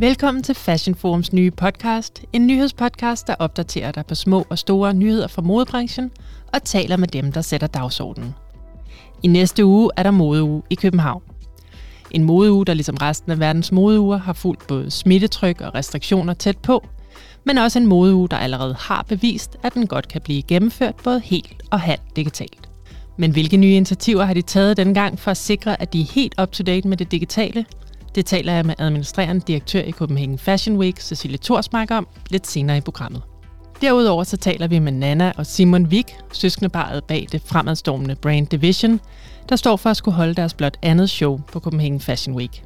Velkommen til Fashion Forums nye podcast. En nyhedspodcast, der opdaterer dig på små og store nyheder fra modebranchen og taler med dem, der sætter dagsordenen. I næste uge er der modeuge i København. En modeuge, der ligesom resten af verdens modeuger har fulgt både smittetryk og restriktioner tæt på, men også en modeuge, der allerede har bevist, at den godt kan blive gennemført både helt og halvt digitalt. Men hvilke nye initiativer har de taget dengang gang for at sikre, at de er helt up-to-date med det digitale? Det taler jeg med administrerende direktør i Copenhagen Fashion Week, Cecilie Torsmark, om lidt senere i programmet. Derudover så taler vi med Nana og Simon Wick, søskendeparet bag det fremadstormende Brand Division, der står for at skulle holde deres blot andet show på Copenhagen Fashion Week.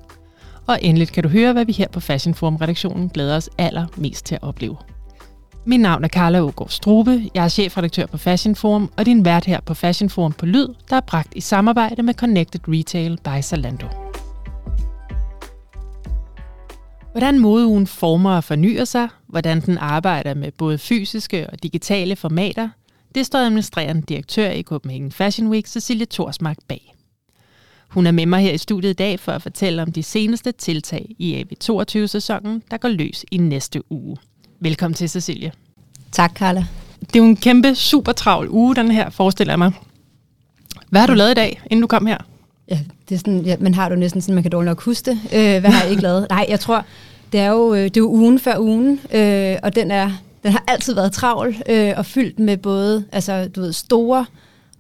Og endelig kan du høre, hvad vi her på Fashion Forum-redaktionen glæder os allermest til at opleve. Mit navn er Carla Ågaard Strube, jeg er chefredaktør på Fashion Forum, og din vært her på Fashion Forum på Lyd, der er bragt i samarbejde med Connected Retail by Zalando. Hvordan modeugen former og fornyer sig, hvordan den arbejder med både fysiske og digitale formater, det står administrerende direktør i Copenhagen Fashion Week, Cecilie Torsmark, bag. Hun er med mig her i studiet i dag for at fortælle om de seneste tiltag i AV22-sæsonen, der går løs i næste uge. Velkommen til, Cecilie. Tak, Carla. Det er jo en kæmpe, super travl uge, den her, forestiller jeg mig. Hvad har du lavet i dag, inden du kom her? Ja, det er sådan, ja, man har du næsten sådan, man kan dårligt nok huske det. Øh, hvad har jeg ikke lavet? Nej, jeg tror, det er jo, øh, det er jo ugen før ugen, øh, og den, er, den har altid været travl øh, og fyldt med både altså, du ved, store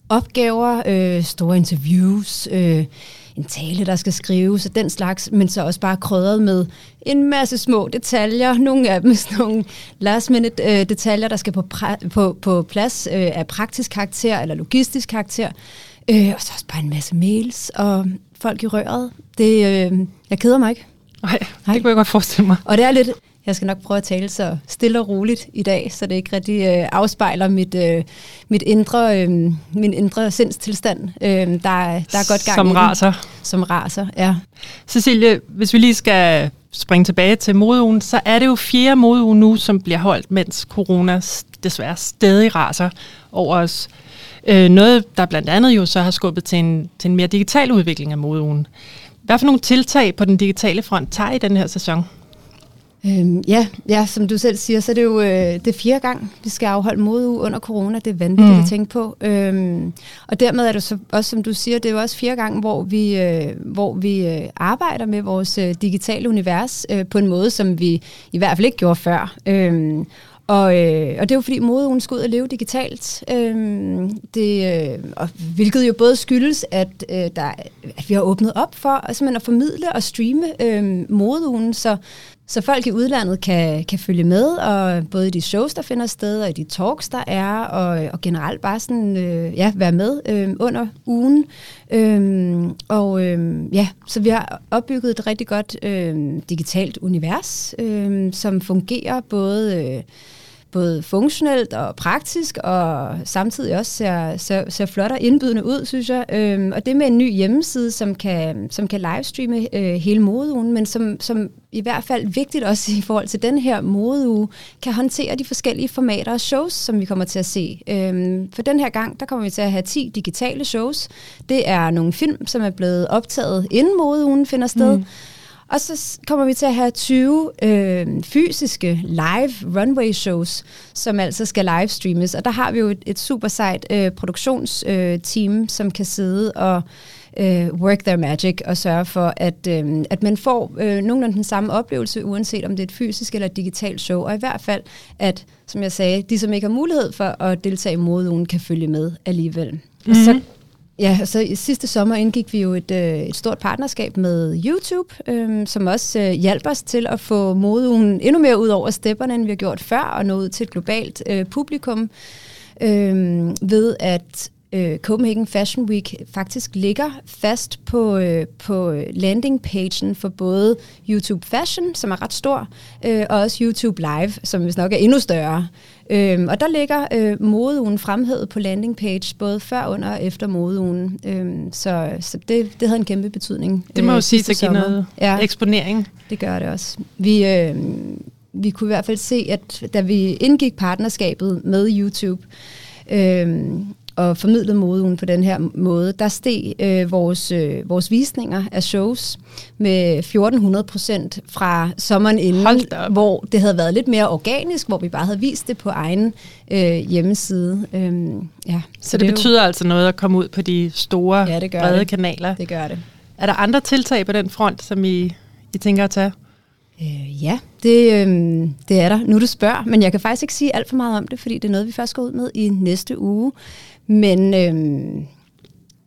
opgaver, øh, store interviews, øh, en tale, der skal skrives og den slags, men så også bare krydret med en masse små detaljer, nogle af dem sådan nogle last minute øh, detaljer, der skal på, på, på plads øh, af praktisk karakter eller logistisk karakter, øh, og så også bare en masse mails og folk i røret. Det, øh, jeg keder mig ikke. Nej, det kunne jeg godt forestille mig. Og det er lidt, jeg skal nok prøve at tale så stille og roligt i dag, så det ikke rigtig øh, afspejler mit, øh, mit indre, øh, min indre sindstilstand. Øh, der, der er godt gang Som i raser. Den. Som raser, ja. Cecilie, hvis vi lige skal springe tilbage til modeugen, så er det jo fjerde modeuge nu, som bliver holdt, mens corona desværre stadig raser over os. Øh, noget, der blandt andet jo så har skubbet til en, til en mere digital udvikling af modeugen. Hvad for nogle tiltag på den digitale front tager I den her sæson? Øhm, ja, ja, som du selv siger, så er det jo øh, det fjerde gang, vi skal afholde modeuge under corona. Det er vanvittigt mm. at tænke på. Øhm, og dermed er det så også, som du siger, det er jo også fjerde gang, hvor vi, øh, hvor vi øh, arbejder med vores øh, digitale univers øh, på en måde, som vi i hvert fald ikke gjorde før. Øhm, og, øh, og det er jo fordi modeugen skal ud og leve digitalt, øhm, det, øh, og, hvilket jo både skyldes, at, øh, der, at vi har åbnet op for altså, at formidle og streame øh, modeugen, så, så folk i udlandet kan, kan følge med, og både i de shows, der finder sted, og i de talks, der er, og, og generelt bare sådan, øh, ja, være med øh, under ugen. Øhm, og øh, ja, så vi har opbygget et rigtig godt øh, digitalt univers, øh, som fungerer både... Øh, både funktionelt og praktisk, og samtidig også ser, ser, ser flot og indbydende ud, synes jeg. Øhm, og det med en ny hjemmeside, som kan, som kan livestreame øh, hele modeugen, men som, som i hvert fald vigtigt også i forhold til den her modeuge, kan håndtere de forskellige formater og shows, som vi kommer til at se. Øhm, for den her gang, der kommer vi til at have 10 digitale shows. Det er nogle film, som er blevet optaget inden modeugen finder sted. Mm. Og så kommer vi til at have 20 øh, fysiske live runway shows, som altså skal livestreames. Og der har vi jo et, et super sejt øh, produktionsteam, øh, som kan sidde og øh, work their magic og sørge for, at, øh, at man får øh, nogenlunde den samme oplevelse, uanset om det er et fysisk eller et digitalt show. Og i hvert fald, at, som jeg sagde, de, som ikke har mulighed for at deltage i modeugen, kan følge med alligevel. Mm-hmm. Og så. Mhm. Ja, så i sidste sommer indgik vi jo et, øh, et stort partnerskab med YouTube, øh, som også øh, hjalp os til at få modeugen endnu mere ud over stepperne, end vi har gjort før, og nå ud til et globalt øh, publikum, øh, ved at øh, Copenhagen Fashion Week faktisk ligger fast på, øh, på landingpagen for både YouTube Fashion, som er ret stor, øh, og også YouTube Live, som hvis nok er endnu større. Øhm, og der ligger øh, modeugen fremhævet på landingpage, både før, under og efter modeugen. Øhm, så så det, det havde en kæmpe betydning. Det må øh, jo sige, at give noget ja, eksponering. Det gør det også. Vi, øh, vi kunne i hvert fald se, at da vi indgik partnerskabet med YouTube, øh, og formidlede modeugen på den her måde, der steg øh, vores, øh, vores visninger af shows med 1400 procent fra sommeren inden, hvor det havde været lidt mere organisk, hvor vi bare havde vist det på egen øh, hjemmeside. Øhm, ja, så, så det, det betyder jo... altså noget at komme ud på de store, ja, det gør brede det. kanaler? Det gør det. Er der andre tiltag på den front, som I, I tænker at tage? Øh, ja, det, øh, det er der. Nu du spørger, men jeg kan faktisk ikke sige alt for meget om det, fordi det er noget, vi først går ud med i næste uge. Men øh,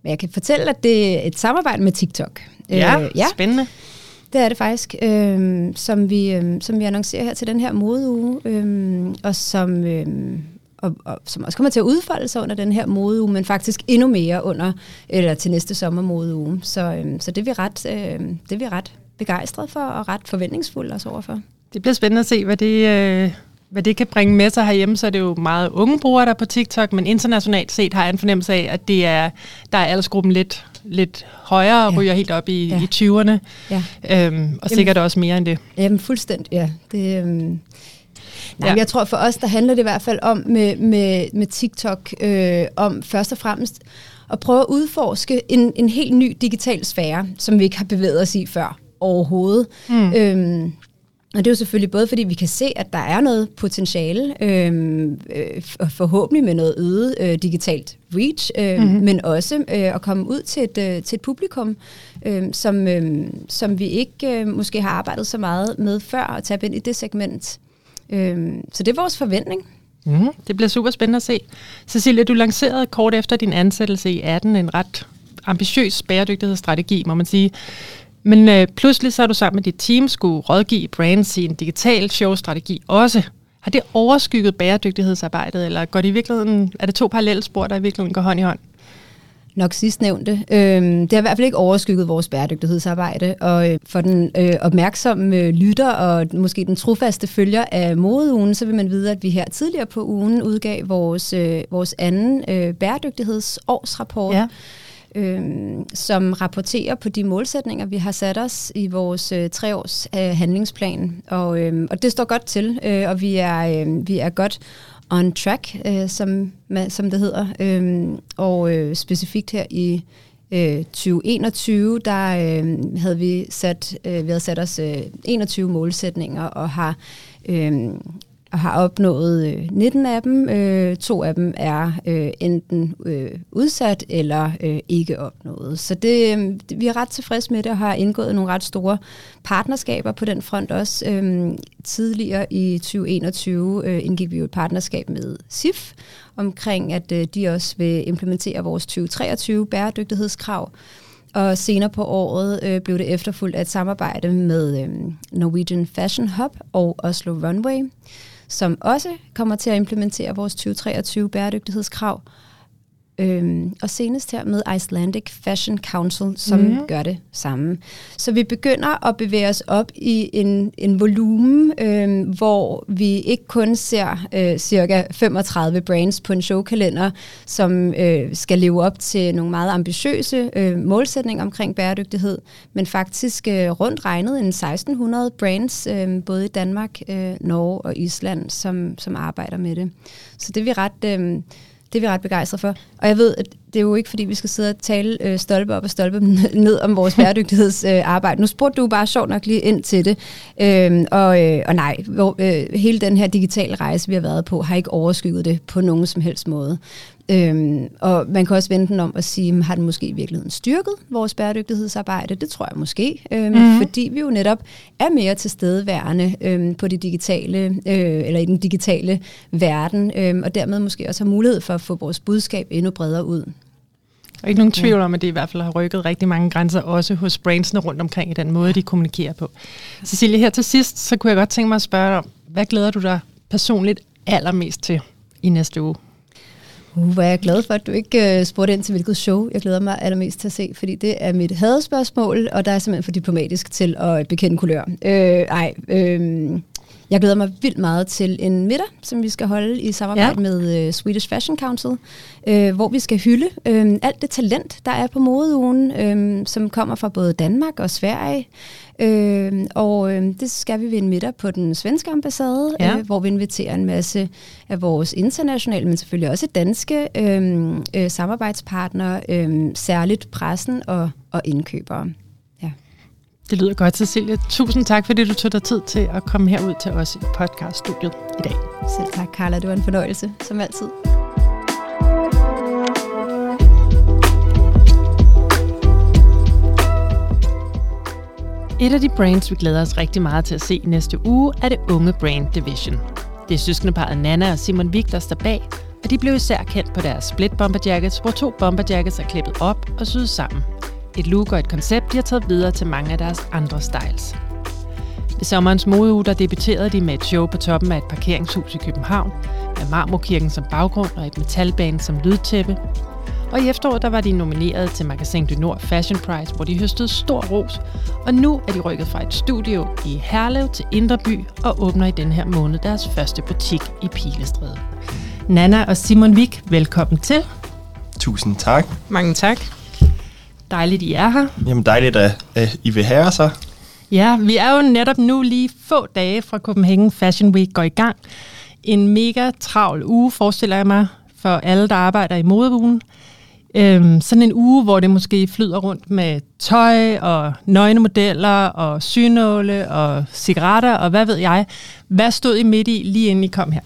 jeg kan fortælle, at det er et samarbejde med TikTok. Ja, øh, ja. spændende. Det er det faktisk, øh, som, vi, øh, som vi annoncerer her til den her modeuge, øh, og som... Øh, og, og som også kommer til at udfolde sig under den her modeuge, men faktisk endnu mere under eller til næste sommer modeuge. Så, øh, så det er vi ret, øh, det er vi ret begejstret for og ret forventningsfulde også overfor. Det bliver spændende at se, hvad det, øh, hvad det kan bringe med sig herhjemme. Så er det jo meget unge brugere, der på TikTok, men internationalt set har jeg en fornemmelse af, at det er, der er aldersgruppen lidt, lidt højere og ja. ryger helt op i, ja. i 20'erne. Ja. Øhm, og sikkert Jamen, også mere end det. Jamen fuldstændig, ja. Det, øhm Nej, ja. jeg tror for os, der handler det i hvert fald om med, med, med TikTok, øh, om først og fremmest at prøve at udforske en, en helt ny digital sfære, som vi ikke har bevæget os i før overhovedet. Mm. Øhm, og det er jo selvfølgelig både, fordi vi kan se, at der er noget potentiale, øhm, øh, forhåbentlig med noget øget øh, digitalt reach, øh, mm-hmm. men også øh, at komme ud til et, øh, til et publikum, øh, som, øh, som vi ikke øh, måske har arbejdet så meget med før, at tage ind i det segment. Øh, så det er vores forventning. Mm, det bliver super spændende at se. Cecilia, du lancerede kort efter din ansættelse i 18 en ret ambitiøs bæredygtighedsstrategi, må man sige. Men øh, pludselig så er du sammen med dit team skulle rådgive brands i en digital showstrategi også. Har det overskygget bæredygtighedsarbejdet, eller går det i virkeligheden, er det to parallelle spor, der i virkeligheden går hånd i hånd? nok sidstnævnte. Øhm, det har i hvert fald ikke overskygget vores bæredygtighedsarbejde, og øh, for den øh, opmærksomme øh, lytter og måske den trofaste følger af modeugen, så vil man vide, at vi her tidligere på ugen udgav vores, øh, vores anden øh, bæredygtighedsårsrapport. Ja øh, som rapporterer på de målsætninger, vi har sat os i vores øh, treårs øh, handlingsplan. Og, øh, og det står godt til, øh, og vi er, øh, vi er godt on track, øh, som, som det hedder. Øh, og øh, specifikt her i øh, 2021, der øh, havde vi sat, øh, vi havde sat os øh, 21 målsætninger og har øh, og har opnået øh, 19 af dem. Øh, to af dem er øh, enten øh, udsat eller øh, ikke opnået. Så det, øh, vi er ret tilfredse med det og har indgået nogle ret store partnerskaber på den front også. Øh, tidligere i 2021 øh, indgik vi jo et partnerskab med SIF omkring, at øh, de også vil implementere vores 2023 bæredygtighedskrav. Og senere på året øh, blev det efterfulgt af et samarbejde med øh, Norwegian Fashion Hub og Oslo Runway som også kommer til at implementere vores 2023 bæredygtighedskrav. Øhm, og senest her med Icelandic Fashion Council, som mm. gør det samme. Så vi begynder at bevæge os op i en, en volumen, øhm, hvor vi ikke kun ser øh, cirka 35 brands på en showkalender, som øh, skal leve op til nogle meget ambitiøse øh, målsætninger omkring bæredygtighed, men faktisk øh, rundt regnet en 1600 brands, øh, både i Danmark, øh, Norge og Island, som, som arbejder med det. Så det er vi ret... Øh, det er vi ret begejstrede for. Og jeg ved, at det er jo ikke, fordi vi skal sidde og tale øh, stolpe op og stolpe ned om vores bæredygtighedsarbejde. Øh, nu spurgte du bare sjovt nok lige ind til det. Øhm, og, øh, og nej, hvor, øh, hele den her digitale rejse, vi har været på, har ikke overskygget det på nogen som helst måde. Øhm, og man kan også vende den om og sige, har den måske i virkeligheden styrket vores bæredygtighedsarbejde? Det tror jeg måske, øhm, mm. fordi vi jo netop er mere tilstedeværende øhm, på det digitale, øh, eller i den digitale verden, øhm, og dermed måske også har mulighed for at få vores budskab endnu bredere ud. Og ikke nogen tvivl om, at det i hvert fald har rykket rigtig mange grænser, også hos brandsene rundt omkring i den måde, de kommunikerer på. Cecilie, her til sidst, så kunne jeg godt tænke mig at spørge dig, hvad glæder du dig personligt allermest til i næste uge? Uh, hvor er jeg glad for, at du ikke uh, spurgte ind til, hvilket show jeg glæder mig allermest til at se, fordi det er mit hadespørgsmål, og der er simpelthen for diplomatisk til at bekende kulør. Øh, ej, øh, jeg glæder mig vildt meget til en middag, som vi skal holde i samarbejde ja. med uh, Swedish Fashion Council, uh, hvor vi skal hylde uh, alt det talent, der er på modeugen, uh, som kommer fra både Danmark og Sverige. Uh, og uh, det skal vi ved en middag på den svenske ambassade, ja. uh, hvor vi inviterer en masse af vores internationale, men selvfølgelig også danske uh, uh, samarbejdspartnere, uh, særligt pressen og, og indkøbere. Det lyder godt, Cecilia. Tusind tak, fordi du tog dig tid til at komme herud til os i podcaststudiet i dag. Selv tak, Carla. Det var en fornøjelse, som altid. Et af de brands, vi glæder os rigtig meget til at se næste uge, er det unge Brand Division. Det er søskendeparet Nana og Simon Vig, der står bag, og de blev især kendt på deres split bomber jackets, hvor to bomber jackets er klippet op og syet sammen – et look og et koncept, de har taget videre til mange af deres andre styles. Ved sommerens modeuge, der debuterede de med et show på toppen af et parkeringshus i København, med Marmorkirken som baggrund og et metalbane som lydtæppe. Og i efteråret der var de nomineret til Magasin du Nord Fashion Prize, hvor de høstede stor ros. Og nu er de rykket fra et studio i Herlev til Indreby og åbner i den her måned deres første butik i Pilestræde. Nana og Simon Vik, velkommen til. Tusind tak. Mange tak. Dejligt, I er her. Jamen dejligt, at, at I vil have så. Ja, vi er jo netop nu lige få dage fra Copenhagen Fashion Week går i gang. En mega travl uge, forestiller jeg mig, for alle, der arbejder i modeugen. Øhm, sådan en uge, hvor det måske flyder rundt med tøj og nøgne modeller og synåle og cigaretter og hvad ved jeg. Hvad stod I midt i, lige inden I kom her?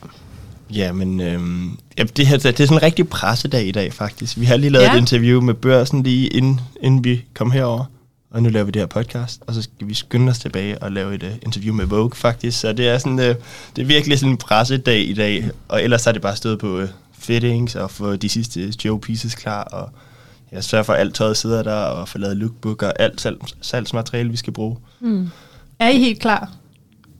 Ja, men øhm, ja, det, her, det er sådan en rigtig pressedag i dag, faktisk. Vi har lige lavet ja. et interview med børsen lige inden, inden vi kom herover, og nu laver vi det her podcast, og så skal vi skynde os tilbage og lave et uh, interview med Vogue, faktisk. Så det er, sådan, uh, det er virkelig sådan en pressedag i dag, og ellers har det bare stået på uh, fittings og få de sidste show pieces klar, og jeg sørger for, at alt tøjet sidder der, og få lavet lookbook og alt salg, salgsmateriale, vi skal bruge. Mm. Er I helt klar?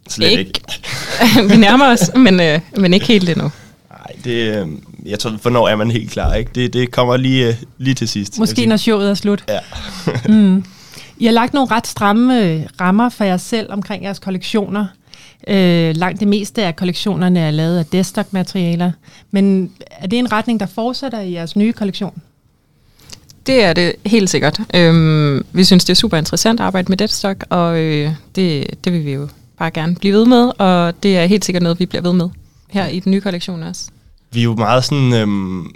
Slet ikke. ikke. vi nærmer os, men, øh, men ikke helt endnu. Nej, det, øh, jeg tror, hvornår er man helt klar, ikke? Det, det kommer lige, øh, lige til sidst. Måske når showet er slut. Ja. mm. I har lagt nogle ret stramme øh, rammer for jer selv omkring jeres kollektioner. Øh, langt det meste af kollektionerne er lavet af destock-materialer. Men er det en retning, der fortsætter i jeres nye kollektion? Det er det helt sikkert. Øhm, vi synes, det er super interessant at arbejde med deadstock, og øh, det, det vil vi jo bare gerne blive ved med, og det er helt sikkert noget, vi bliver ved med her i den nye kollektion også. Vi er jo meget sådan, øhm,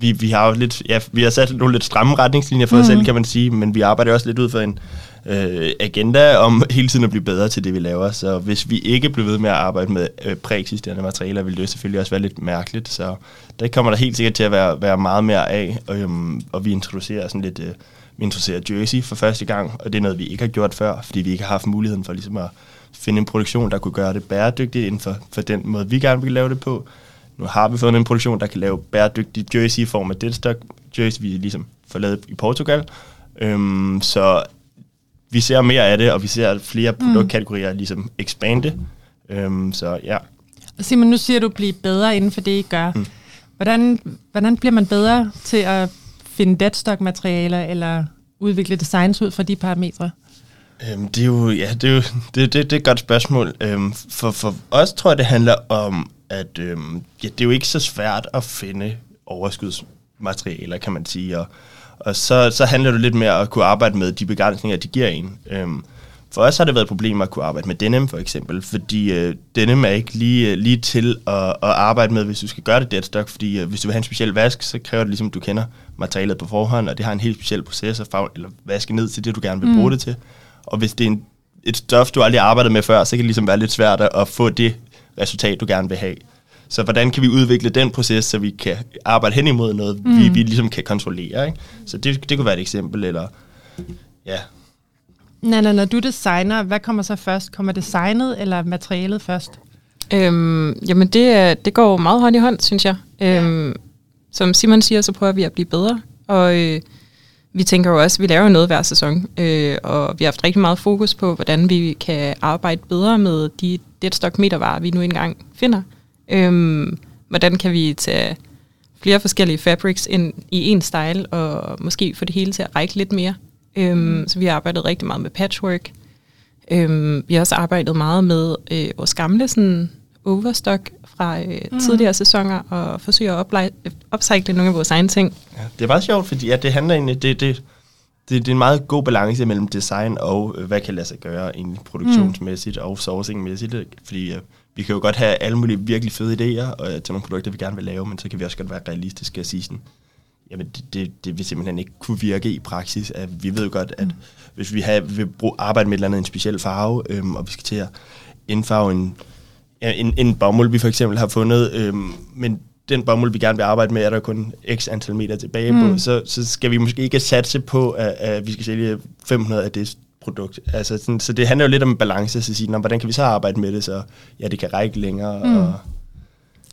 vi, vi har jo lidt, ja, vi har sat nogle lidt stramme retningslinjer for mm. os selv, kan man sige, men vi arbejder også lidt ud for en øh, agenda om hele tiden at blive bedre til det, vi laver. Så hvis vi ikke bliver ved med at arbejde med øh, præeksisterende materialer, vil det selvfølgelig også være lidt mærkeligt. Så det kommer der helt sikkert til at være, være meget mere af, og, øhm, og vi introducerer sådan lidt, øh, vi introducerer jersey for første gang, og det er noget, vi ikke har gjort før, fordi vi ikke har haft muligheden for ligesom at finde en produktion, der kunne gøre det bæredygtigt inden for, for den måde, vi gerne vil lave det på. Nu har vi fundet en produktion, der kan lave bæredygtig jersey i form af deadstock jersey, vi ligesom får lavet i Portugal. Øhm, så vi ser mere af det, og vi ser flere mm. produktkategorier ligesom expande. Øhm, så ja. Simon, nu siger du, at blive bedre inden for det, I gør. Mm. Hvordan, hvordan bliver man bedre til at finde deadstock-materialer eller udvikle designs ud fra de parametre? Øhm, det er jo, ja, det er jo det, det, det er et godt spørgsmål. Øhm, for, for os tror jeg, det handler om, at øhm, ja, det er jo ikke så svært at finde overskudsmaterialer, kan man sige. Og, og så, så handler det lidt mere at kunne arbejde med de begrænsninger, de giver en. Øhm, for os har det været et problem at kunne arbejde med denim for eksempel, fordi øh, denim er ikke lige, øh, lige til at, at arbejde med, hvis du skal gøre det deadstock, fordi øh, hvis du vil have en speciel vask, så kræver det ligesom, at du kender materialet på forhånd, og det har en helt speciel proces at eller vaske ned til det, du gerne vil mm. bruge det til. Og hvis det er en, et stof, du aldrig har arbejdet med før, så kan det ligesom være lidt svært at få det resultat, du gerne vil have. Så hvordan kan vi udvikle den proces, så vi kan arbejde hen imod noget, mm. vi, vi ligesom kan kontrollere. Ikke? Så det, det kunne være et eksempel, eller ja. Nana, når du designer, hvad kommer så først? Kommer designet eller materialet først? Øhm, jamen det, det går meget hånd i hånd, synes jeg. Øhm, ja. Som Simon siger, så prøver vi at blive bedre. Og øh, vi tænker jo også, at vi laver noget hver sæson, øh, og vi har haft rigtig meget fokus på, hvordan vi kan arbejde bedre med de deadstock metervarer, vi nu engang finder. Øhm, hvordan kan vi tage flere forskellige fabrics ind i en style, og måske få det hele til at række lidt mere. Øhm, så vi har arbejdet rigtig meget med patchwork, Øhm, vi har også arbejdet meget med øh, vores gamle sådan, overstock fra øh, mm. tidligere sæsoner og forsøger at upcycle nogle af vores egne ting. Ja, det er meget sjovt, fordi ja, det handler egentlig, det, det, det, det er en meget god balance mellem design og øh, hvad kan lade sig gøre egentlig produktionsmæssigt mm. og sourcingmæssigt. Fordi øh, vi kan jo godt have alle mulige virkelig fede idéer og, øh, til nogle produkter, vi gerne vil lave, men så kan vi også godt være realistiske og sige sådan, jamen det, det, det vil simpelthen ikke kunne virke i praksis. At vi ved jo godt, at mm. hvis vi har, vil bruge, arbejde med et eller andet en speciel farve, øhm, og vi skal til at indfarve en, ja, en, en bomuld, vi for eksempel har fundet, øhm, men den bomuld, vi gerne vil arbejde med, er der kun x antal meter tilbage mm. på, så, så skal vi måske ikke satse på, at, at vi skal sælge 500 af det produkt. Altså, sådan, så det handler jo lidt om balance, at sige, hvordan kan vi så arbejde med det, så ja, det kan række længere. Mm. Og,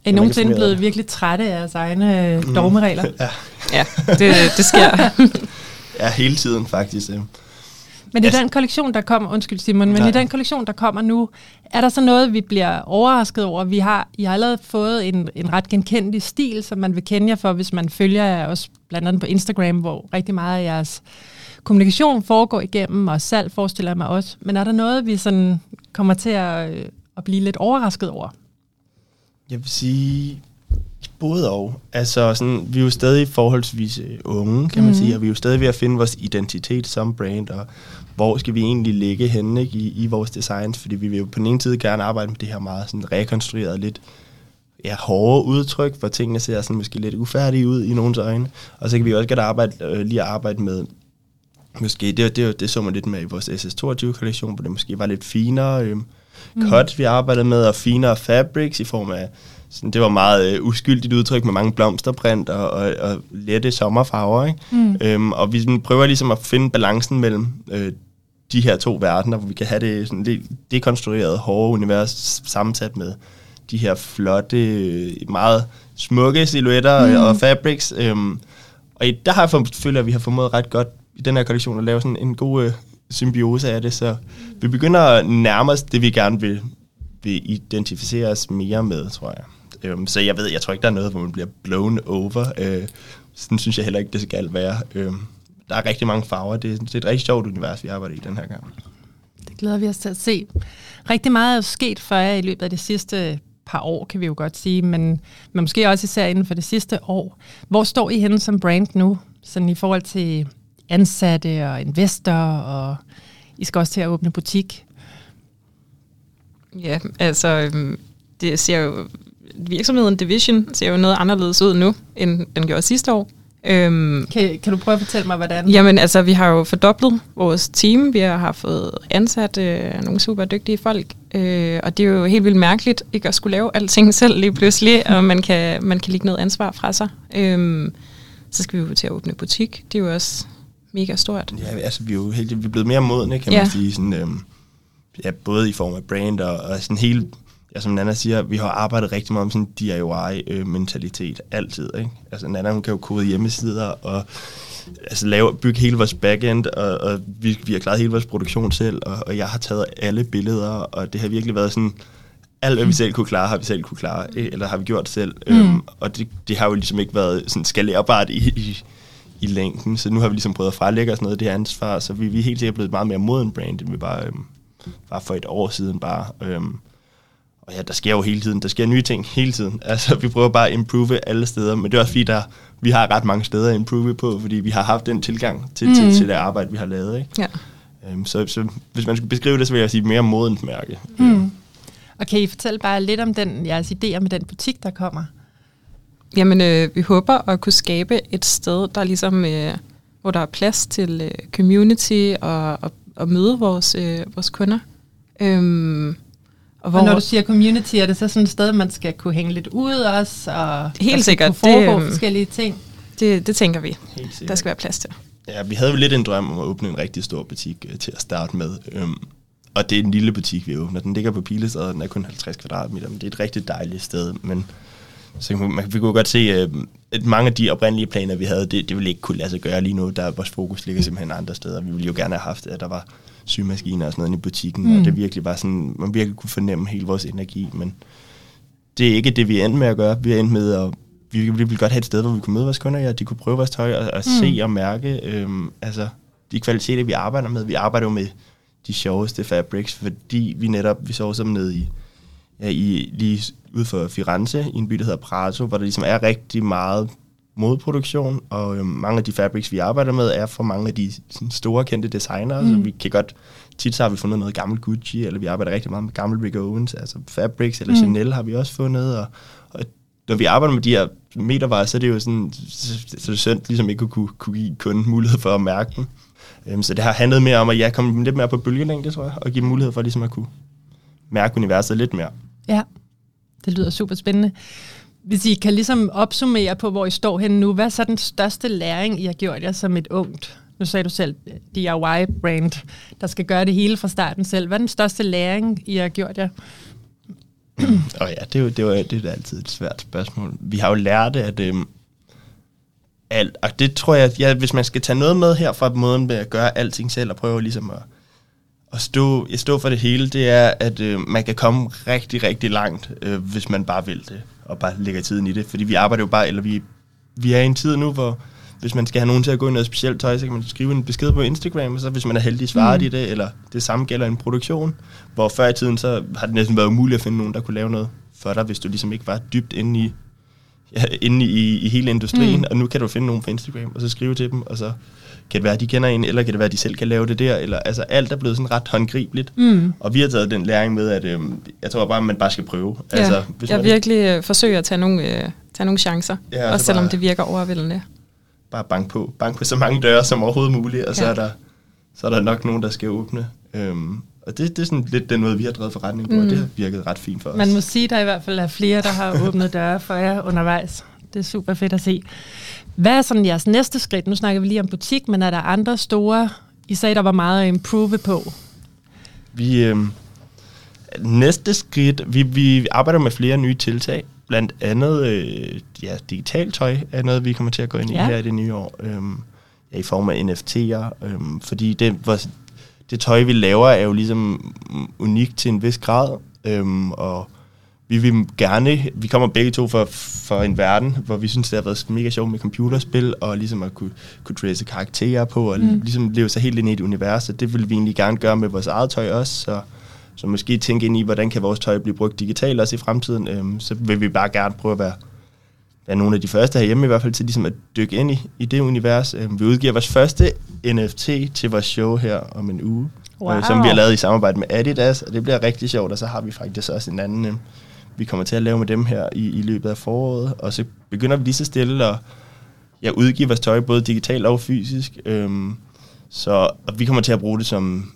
er I nogensinde blevet virkelig trætte af jeres egne mm. dogmeregler? ja, ja det, det sker. ja, hele tiden faktisk. Men i den kollektion, der kommer, undskyld Simon, men Nej. i den kollektion, der kommer nu, er der så noget, vi bliver overrasket over? Vi har, I har allerede fået en, en ret genkendelig stil, som man vil kende jer for, hvis man følger jer også blandt andet på Instagram, hvor rigtig meget af jeres kommunikation foregår igennem, og salg forestiller jeg mig også. Men er der noget, vi sådan kommer til at, øh, at blive lidt overrasket over? Jeg vil sige både og. Altså, sådan, vi er jo stadig forholdsvis øh, unge, kan man mm. sige, og vi er jo stadig ved at finde vores identitet som brand, og hvor skal vi egentlig ligge henne ikke, i, i vores designs, fordi vi vil jo på den ene side gerne arbejde med det her meget sådan rekonstrueret, lidt ja, hårde udtryk, hvor tingene ser sådan måske lidt ufærdige ud i nogens øjne, og så kan vi også godt arbejde, øh, lige arbejde med måske, det, det, det så man lidt med i vores SS22-kollektion, hvor det måske var lidt finere øh, mm. cut, vi arbejdede med, og finere fabrics i form af sådan, det var meget øh, uskyldigt udtryk med mange blomsterprint og, og, og lette sommerfarver. Ikke? Mm. Øhm, og vi sådan, prøver ligesom at finde balancen mellem øh, de her to verdener, hvor vi kan have det sådan lidt dekonstruerede, hårde univers sammensat med de her flotte, meget smukke silhuetter mm. og fabrics. Øhm, og der har jeg føler, at vi har formået ret godt i den her kollektion at lave sådan en god øh, symbiose af det, så vi begynder at nærme os det, vi gerne vil, vil identificere os mere med, tror jeg. Øhm, så jeg ved, jeg tror ikke, der er noget, hvor man bliver blown over. Øh, sådan synes jeg heller ikke, det skal være. Øhm, der er rigtig mange farver. Det, det er et rigtig sjovt univers, vi arbejder i den her gang. Det glæder vi os til at se. Rigtig meget er sket for jer i løbet af det sidste par år, kan vi jo godt sige, men, men måske også især inden for det sidste år. Hvor står I henne som brand nu, sådan i forhold til ansatte og investorer, og I skal også til at åbne butik? Ja, altså øhm, det ser jo virksomheden Division ser jo noget anderledes ud nu, end den gjorde sidste år. Øhm, kan, kan du prøve at fortælle mig, hvordan? Jamen, altså, vi har jo fordoblet vores team. Vi har fået ansat øh, nogle super dygtige folk. Øh, og det er jo helt vildt mærkeligt, ikke at skulle lave alting selv lige pludselig, og man kan, man kan lægge noget ansvar fra sig. Øh, så skal vi jo til at åbne butik. Det er jo også mega stort. Ja, altså, vi er jo helt, vi er blevet mere modne, kan ja. man sige. Sådan, øhm, ja, både i form af brand og, og sådan hele ja, som Nana siger, vi har arbejdet rigtig meget om sådan DIY-mentalitet, altid. Ikke? Altså Nana, hun kan jo kode hjemmesider og altså, lave, bygge hele vores backend, og, og vi, vi har klaret hele vores produktion selv, og, og jeg har taget alle billeder, og det har virkelig været sådan, alt hvad vi selv kunne klare, har vi selv kunne klare, eller har vi gjort selv. Mm. Øhm, og det, det har jo ligesom ikke været sådan skalerbart i, i, i længden, så nu har vi ligesom prøvet at frelægge os noget af det ansvar, så vi, vi er helt sikkert blevet meget mere moden brand, end vi bare, øhm, bare for et år siden bare. Øhm, og ja, der sker jo hele tiden. Der sker nye ting hele tiden. Altså, vi prøver bare at improve alle steder, men det er også fordi, der, vi har ret mange steder at improve på, fordi vi har haft den tilgang til, mm. til, til det arbejde, vi har lavet. Ikke? Ja. Øhm, så, så hvis man skulle beskrive det, så vil jeg sige mere modent mærke. Mm. Og kan I fortælle bare lidt om den, jeres idéer med den butik, der kommer? Jamen, øh, vi håber at kunne skabe et sted, der ligesom, øh, hvor der er plads til øh, community og, og, og møde vores, øh, vores kunder. Øhm, og, hvor, og når du siger community, er det så sådan et sted, man skal kunne hænge lidt ud også? Og helt sikkert. Kunne foregå det, forskellige ting? Det, det tænker vi. Der skal være plads til. Ja, vi havde jo lidt en drøm om at åbne en rigtig stor butik uh, til at starte med. Um, og det er en lille butik, vi åbner. Den ligger på Pilestræde, den er kun 50 kvadratmeter, men det er et rigtig dejligt sted. Men så man, vi kunne godt se, uh, at mange af de oprindelige planer, vi havde, det, det ville ikke kunne lade sig gøre lige nu. Der vores fokus ligger simpelthen andre steder. Vi ville jo gerne have haft, at der var symaskiner og sådan noget i butikken, mm. og det virkelig var sådan, man virkelig kunne fornemme hele vores energi, men det er ikke det, vi endte med at gøre. Vi er endt med at vi, vi ville godt have et sted, hvor vi kunne møde vores kunder, ja, de kunne prøve vores tøj og, og mm. se og mærke øhm, altså, de kvaliteter, vi arbejder med. Vi arbejder jo med de sjoveste fabrics, fordi vi netop, vi så som nede i, ja, i lige ude for Firenze, i en by, der hedder Prato, hvor der ligesom er rigtig meget modproduktion, og øh, mange af de fabrics, vi arbejder med, er for mange af de sådan, store kendte designere, mm. så vi kan godt, tit så har vi fundet noget gammel Gucci, eller vi arbejder rigtig meget med gammel Rick Owens, altså fabrics, eller mm. Chanel har vi også fundet, og, og når vi arbejder med de her metervarer, så er det jo sådan, så, så er det synd ligesom ikke at kunne, kunne give kunden mulighed for at mærke dem. Um, så det har handlet mere om at ja, komme lidt mere på bølgelængde, tror jeg, og give mulighed for ligesom at kunne mærke universet lidt mere. Ja, det lyder super spændende. Hvis I kan ligesom opsummere på, hvor I står henne nu, hvad er så den største læring, I har gjort jer som et ungt, nu sagde du selv, DIY-brand, der skal gøre det hele fra starten selv. Hvad er den største læring, I har gjort jer? Og ja, det er jo det er, det er altid et svært spørgsmål. Vi har jo lært, at øhm, alt, og det tror jeg, ja, hvis man skal tage noget med her fra måden med at gøre alting selv, og prøve ligesom at, at stå, at stå for det hele, det er, at øh, man kan komme rigtig, rigtig langt, øh, hvis man bare vil det, og bare lægger tiden i det. Fordi vi arbejder jo bare, eller vi, vi er i en tid nu, hvor hvis man skal have nogen til at gå i noget specielt tøj, så kan man skrive en besked på Instagram, og så hvis man er heldig, svarer mm. de det, eller det samme gælder en produktion, hvor før i tiden, så har det næsten været umuligt at finde nogen, der kunne lave noget for dig, hvis du ligesom ikke var dybt inde i, ja, inde i, i hele industrien, mm. og nu kan du finde nogen på Instagram, og så skrive til dem, og så kan det være, de kender en, eller kan det være, at de selv kan lave det der, eller altså alt er blevet sådan ret håndgribeligt. Mm. Og vi har taget den læring med, at øh, jeg tror bare, at man bare skal prøve. Ja, altså, hvis jeg man, virkelig øh, forsøger at tage nogle, øh, tage nogle chancer, ja, også selvom bare, det virker overvældende bare bank på. Bank på så mange døre som overhovedet muligt, og ja. så, er der, så er der nok nogen, der skal åbne. Øhm, og det, det er sådan lidt den måde, vi har drevet forretning på, mm. og det har virket ret fint for os. Man må sige, at der i hvert fald er flere, der har åbnet døre for jer undervejs. Det er super fedt at se. Hvad er sådan jeres næste skridt? Nu snakker vi lige om butik, men er der andre store... I sagde, der var meget at improve på. Vi, øh, næste skridt... Vi, vi arbejder med flere nye tiltag. Blandt andet øh, ja, digitalt tøj er noget, vi kommer til at gå ind i ja. her i det nye år. Øhm, ja, I form af NFT'er. Øhm, fordi det, hvor, det tøj, vi laver, er jo ligesom unikt til en vis grad. Øhm, og vi vil gerne, vi kommer begge to fra, fra en verden, hvor vi synes, det har været mega sjovt med computerspil, og ligesom at kunne, kunne dresse karakterer på, og mm. ligesom leve sig helt ind i et univers, og det vil vi egentlig gerne gøre med vores eget tøj også, så så måske tænke ind i, hvordan kan vores tøj blive brugt digitalt også i fremtiden. Øhm, så vil vi bare gerne prøve at være, være nogle af de første herhjemme i hvert fald til ligesom at dykke ind i, i det univers. Øhm, vi udgiver vores første NFT til vores show her om en uge, wow. øh, som vi har lavet i samarbejde med Adidas, og det bliver rigtig sjovt, og så har vi faktisk også en anden, øh, vi kommer til at lave med dem her i, i løbet af foråret, og så begynder vi lige så stille at ja, udgive vores tøj både digitalt og fysisk. Øhm, så og vi kommer til at bruge det som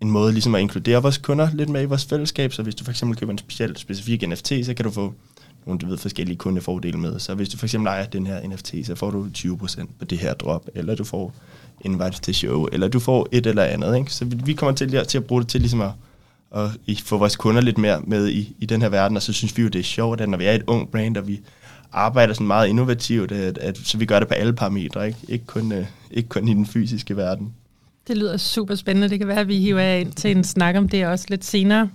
en måde ligesom at inkludere vores kunder lidt med i vores fællesskab. Så hvis du for eksempel køber en speciel, specifik NFT, så kan du få nogle du ved, forskellige kundefordele med. Så hvis du for eksempel ejer den her NFT, så får du 20% på det her drop, eller du får invite til show, eller du får et eller andet. Ikke? Så vi kommer til, til at bruge det til ligesom at, at få vores kunder lidt mere med i, i den her verden, og så synes vi jo, det er sjovt, at når vi er et ung brand, og vi arbejder sådan meget innovativt, at, at, så vi gør det på alle parametre, ikke, ikke, kun, uh, ikke kun i den fysiske verden. Det lyder super spændende. Det kan være, at vi hiver ind til en snak om det også lidt senere.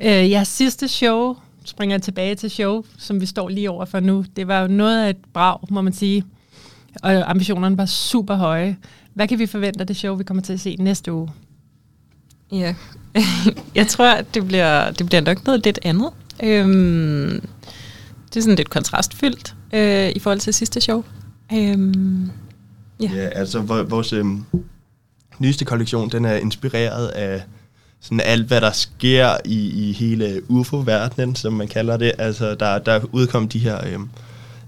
Øh, jeres sidste show, springer tilbage til show, som vi står lige over for nu. Det var jo noget af et brag, må man sige. Og ambitionerne var super høje. Hvad kan vi forvente af det show, vi kommer til at se næste uge? Ja, jeg tror, at det bliver, det bliver nok noget lidt andet. Øhm, det er sådan lidt kontrastfyldt øh, i forhold til sidste show. Øhm, ja. ja, altså vores... øh, nyeste kollektion, den er inspireret af sådan alt, hvad der sker i, i hele UFO-verdenen, som man kalder det. Altså, der, der udkom de her øhm,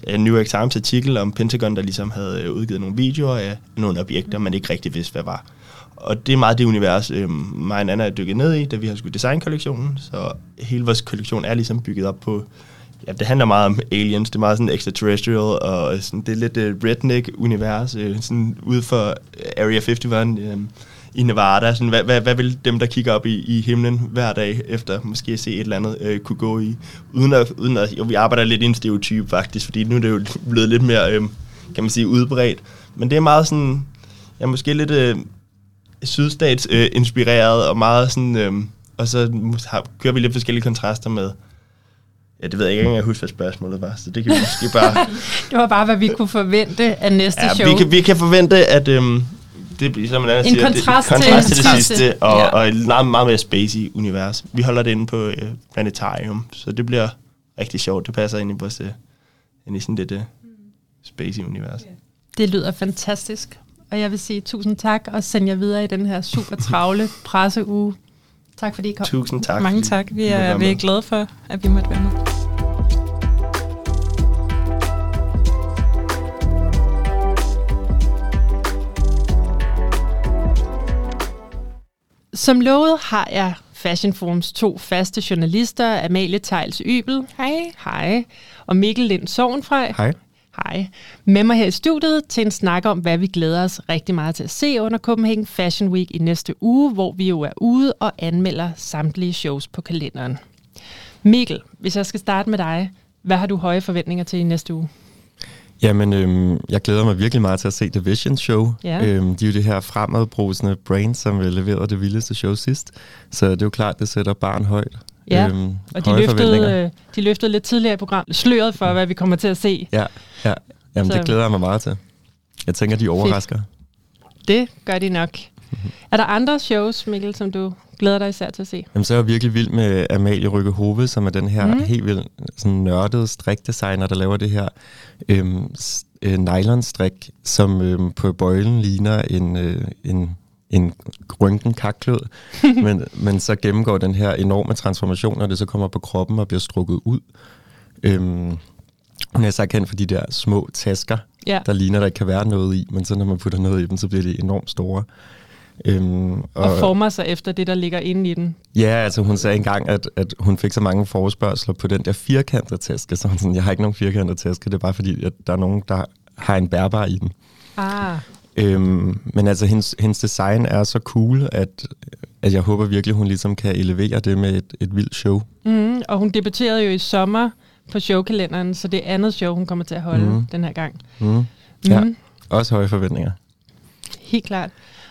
øh, New York Times artikel om Pentagon, der ligesom havde øh, udgivet nogle videoer af nogle objekter, man ikke rigtig vidste, hvad var. Og det er meget det univers, øh, mig og Anna er dykket ned i, da vi har skulle designe kollektionen. Så hele vores kollektion er ligesom bygget op på Ja, det handler meget om aliens. Det er meget sådan extraterrestrial, og sådan, det er lidt øh, uh, redneck-univers, øh, sådan ude for Area 51 øh, i Nevada. Sådan, hvad, hvad, hvad vil dem, der kigger op i, i himlen hver dag, efter måske se et eller andet, øh, kunne gå i? Uden at, uden at, jo, vi arbejder lidt i en stereotyp faktisk, fordi nu er det jo blevet lidt mere, øh, kan man sige, udbredt. Men det er meget sådan, ja, måske lidt Øh, sydstats-inspireret, uh, og meget sådan, um, og så har, kører vi lidt forskellige kontraster med, Ja, det ved jeg ikke engang, jeg husker, hvad spørgsmålet var, så det kan vi måske bare... det var bare, hvad vi kunne forvente af næste ja, show. Vi kan, vi kan forvente, at øhm, det, som man En siger, kontrast det, til- kontrast til det kontrast sidste, til- og, ja. og et meget, meget mere spacey univers. Vi holder det inde på øh, Planetarium, så det bliver rigtig sjovt. Det passer ind i vores, øh, ind i sådan lidt øh, spacey univers. Det lyder fantastisk. Og jeg vil sige tusind tak, og sende jer videre i den her super travle presseuge. Tak fordi I kom. Tusind tak. Mange tak. Vi er, vi er glade for, at vi måtte være med. Som lovet har jeg Fashion Forums to faste journalister, Amalie Tejls Ybel. Hej. Hej. Og Mikkel Lind Sovnfrej. Hej. Hej. Med mig her i studiet til en snak om, hvad vi glæder os rigtig meget til at se under Copenhagen Fashion Week i næste uge, hvor vi jo er ude og anmelder samtlige shows på kalenderen. Mikkel, hvis jeg skal starte med dig, hvad har du høje forventninger til i næste uge? Jamen, øhm, jeg glæder mig virkelig meget til at se The Vision Show. Ja. Øhm, de er jo det her fremadbrusende brand, som leverede det vildeste show sidst. Så det er jo klart, det sætter barn højt. Ja, øhm, Og de løftede, øh, de løftede lidt tidligere i programmet sløret for, hvad vi kommer til at se. Ja, ja. Jamen, Så- det glæder jeg mig meget til. Jeg tænker, de overrasker. Det gør de nok. Er der andre shows, Mikkel, som du glæder dig især til at se? Jamen, så er jeg virkelig vild med Amalie Rykke Hove, som er den her Mm. mm. helt vildt sådan nørdede strikdesigner, der laver det her øhm, øh, nylonstrik, som øhm, på bøjlen ligner en, øh, en, en rynken kakklød, men, men så gennemgår den her enorme transformation, når det så kommer på kroppen og bliver strukket ud. Øhm, hun er så kendt for de der små tasker, Ja. der ligner, der ikke kan være noget i, men så når man putter noget i dem, så bliver de enormt store. Øhm, Og former sig efter det, der ligger inde i den. Ja, altså hun sagde engang, at, at hun fik så mange forespørgseler på den der firkantede taske, så hun sådan, jeg har ikke nogen firkantede taske, det er bare fordi, at der er nogen, der har en bærbar i den. Ah, Øhm, men altså, hendes, hendes design er så cool, at, at jeg håber virkelig, hun ligesom kan elevere det med et, et vildt show. mm, og hun debuterede jo i sommer på showkalenderen, så det er andet show, hun kommer til at holde mm. Den her gang. Mm. Ja, også høje forventninger. Helt klart.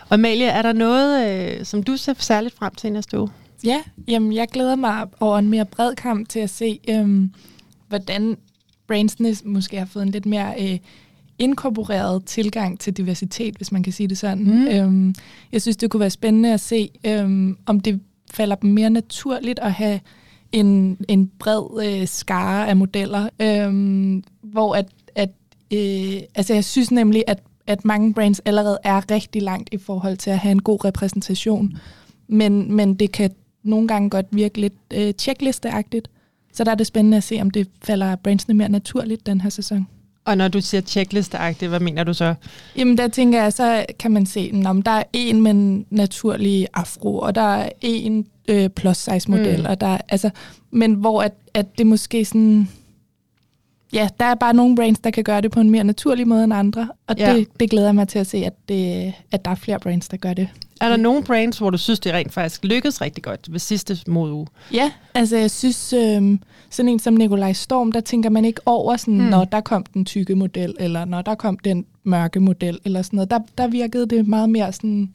Og Amalie, er der noget, øh, som du ser særligt frem til næste uge? Ja, jamen, jeg glæder mig over en mere bred kamp til at se, øhm, hvordan brandsene måske har fået en lidt mere øh, inkorporeret tilgang til diversitet, hvis man kan sige det sådan. Mm. Øhm, jeg synes, det kunne være spændende at se, øhm, om det falder dem mere naturligt at have en, en bred øh, skare af modeller, øhm, hvor at, at øh, altså jeg synes nemlig, at, at mange brands allerede er rigtig langt i forhold til at have en god repræsentation, men, men det kan nogle gange godt virke lidt øh, checklisteagtigt. Så der er det spændende at se, om det falder brandsene mere naturligt den her sæson. Og når du siger checklisteagtigt, hvad mener du så? Jamen der tænker jeg, så kan man se, om der er en med naturlig afro, og der er en øh, plus size model, Mm. og der er, altså, men hvor at, at det måske sådan, ja, der er bare nogle brands, der kan gøre det på en mere naturlig måde end andre, og Ja. det, det glæder mig til at se, at, det, at der er flere brands, der gør det. Er der nogle brands, hvor du synes, det rent faktisk lykkedes rigtig godt ved sidste modeuge? Ja, altså jeg synes, øh, sådan en som Nikolaj Storm, der tænker man ikke over, sådan, Mm. når der kom den tykke model, eller når der kom den mørke model, eller sådan noget. Der, der virkede det meget mere sådan,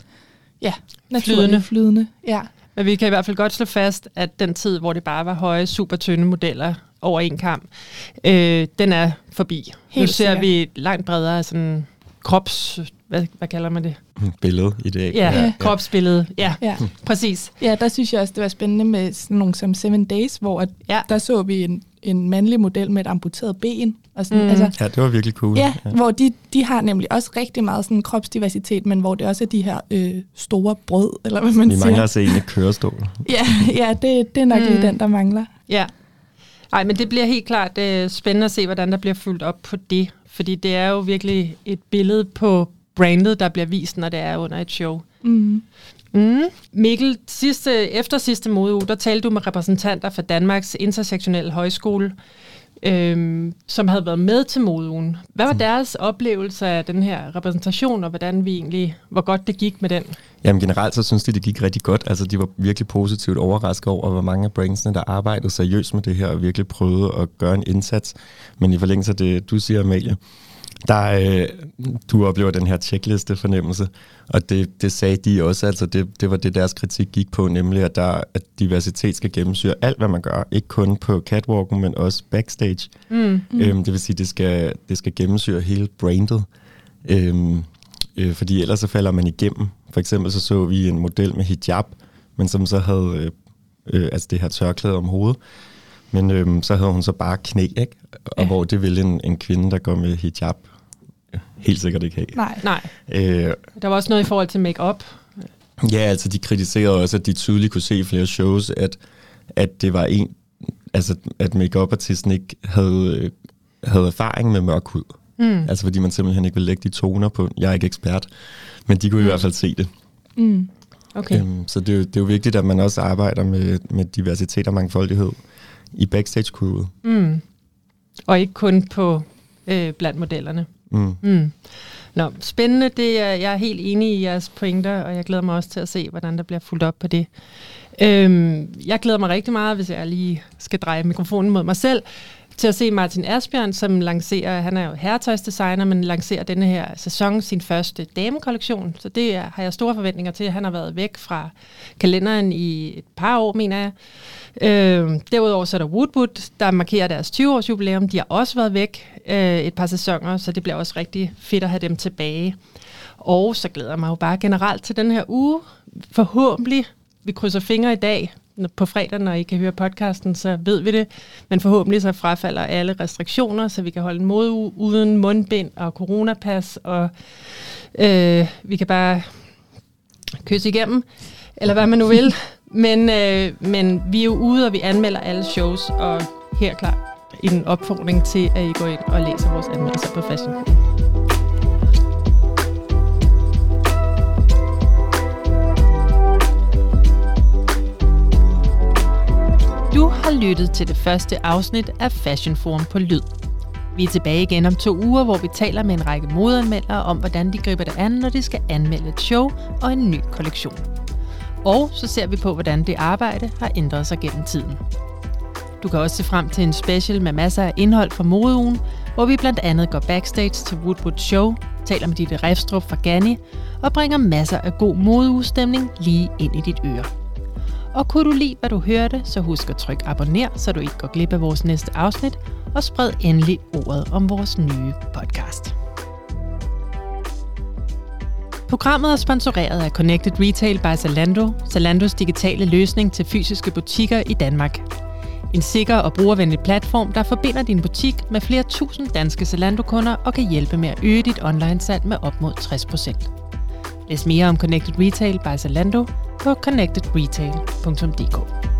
ja, naturligt, Flydende. flydende. Ja. Men vi kan i hvert fald godt slå fast, at den tid, hvor det bare var høje, super tynde modeller over en kamp, øh, den er forbi. Helt nu ser sikkert. vi langt bredere sådan krops... Hvad, hvad kalder man det? Billede i det. Ja, Ja. ja. kropsbillede. Ja, Ja. præcis. ja, der synes jeg også, det var spændende med sådan nogle som Seven Days, hvor at Ja. der så vi en, en mandlig model med et amputeret ben. Og sådan, Mm. altså, Ja, det var virkelig cool. Ja, ja, hvor de, de har nemlig også rigtig meget sådan kropsdiversitet, men hvor det også er de her øh, store brød, eller hvad man Vi siger. mangler at se en kørestol. Ja, ja det, det er nok Mm. lige den, der mangler. Ja. Ej, men det bliver helt klart øh, spændende at se, hvordan der bliver fuldt op på det. Fordi det er jo virkelig et billede på brandet, der bliver vist, når det er under et show. Mm. Mm. Mikkel, sidste, efter sidste modeuge, der talte du med repræsentanter fra Danmarks Intersektionelle Højskole, øhm, som havde været med til modeugen. Hvad var deres oplevelse af den her repræsentation, og hvordan vi egentlig, hvor godt det gik med den? Jamen generelt så synes de, det gik rigtig godt. Altså de var virkelig positivt overrasket over, hvor mange af brandsene, der arbejdede seriøst med det her, og virkelig prøvede at gøre en indsats. Men i forlængelse af det, du siger, Amalie, der, øh, du oplever den her checkliste fornemmelse, og det, det sagde de også, altså det, det var det, deres kritik gik på, nemlig at, der, at diversitet skal gennemsyre alt, hvad man gør, ikke kun på catwalken, men også backstage. Mm. Mm. Øhm, det vil sige, det skal, det skal gennemsyre hele brandet. Øhm, Øh, fordi ellers så falder man igennem. For eksempel så så vi en model med hijab, men som så havde øh, øh, altså det her tørklæde om hovedet. Men øh, så havde hun så bare knæ, ikke? Og Ja. hvor det ville en, en kvinde, der går med hijab, helt sikkert ikke have. Nej. Nej, Øh, der var også noget i forhold til make-up. Ja, altså de kritiserede også, at de tydeligt kunne se i flere shows, at, at det var en, altså at make artisten ikke havde, øh, havde erfaring med mørk hud. Mm. Altså fordi man simpelthen ikke ville lægge de toner på. Jeg er ikke ekspert, men de kunne i hvert fald se det. Mm. Okay. Øhm, så det, er jo- det er jo vigtigt, at man også arbejder med, med diversitet og mangfoldighed i backstage-crewet. Mm. Og ikke kun på øh, blandt modellerne. Mm. Mm. Nå, spændende. Det er, jeg er helt enig i jeres pointer, og jeg glæder mig også til at se, hvordan der bliver fuldt op på det. Øhm, jeg glæder mig rigtig meget, hvis jeg lige skal dreje mikrofonen mod mig selv, til at se Martin Asbjørn, som lancerer, han er jo herretøjsdesigner, men lancerer denne her sæson sin første damekollektion. Så det er, har jeg store forventninger til. Han har været væk fra kalenderen i et par år, mener jeg. Øh, derudover så er der Woodwood, der markerer deres 20-års jubilæum. De har også været væk øh, et par sæsoner, så det bliver også rigtig fedt at have dem tilbage. Og så glæder jeg mig jo bare generelt til den her uge. Forhåbentlig, vi krydser fingre i dag, på fredag, når I kan høre podcasten, så ved vi det. Men forhåbentlig så frafalder alle restriktioner, så vi kan holde en modeuge uden mundbind og coronapas, og øh, vi kan bare kysse igennem, eller hvad man nu vil. Men, øh, men vi er jo ude, og vi anmelder alle shows, og her klar en opfordring til, at I går ind og læser vores anmeldelser på Fashion Cool. Du har lyttet til det første afsnit af Fashion Forum på Lyd. Vi er tilbage igen om to uger, hvor vi taler med en række modeanmeldere om, hvordan de griber det an, når de skal anmelde et show og en ny kollektion. Og så ser vi på, hvordan det arbejde har ændret sig gennem tiden. Du kan også se frem til en special med masser af indhold fra modeugen, hvor vi blandt andet går backstage til Woodwood Show, taler med Ditte Refstrup fra Ganni og bringer masser af god modeugestemning lige ind i dit øre. Og kunne du lide, hvad du hørte, så husk at trykke abonner, så du ikke går glip af vores næste afsnit, og spred endelig ordet om vores nye podcast. Programmet er sponsoreret af Connected Retail by Zalando, Zalandos digitale løsning til fysiske butikker i Danmark. En sikker og brugervenlig platform, der forbinder din butik med flere tusind danske Zalando-kunder og kan hjælpe med at øge dit online-salg med op mod 60%. Læs mere om Connected Retail by Zalando på connectedretail.dk.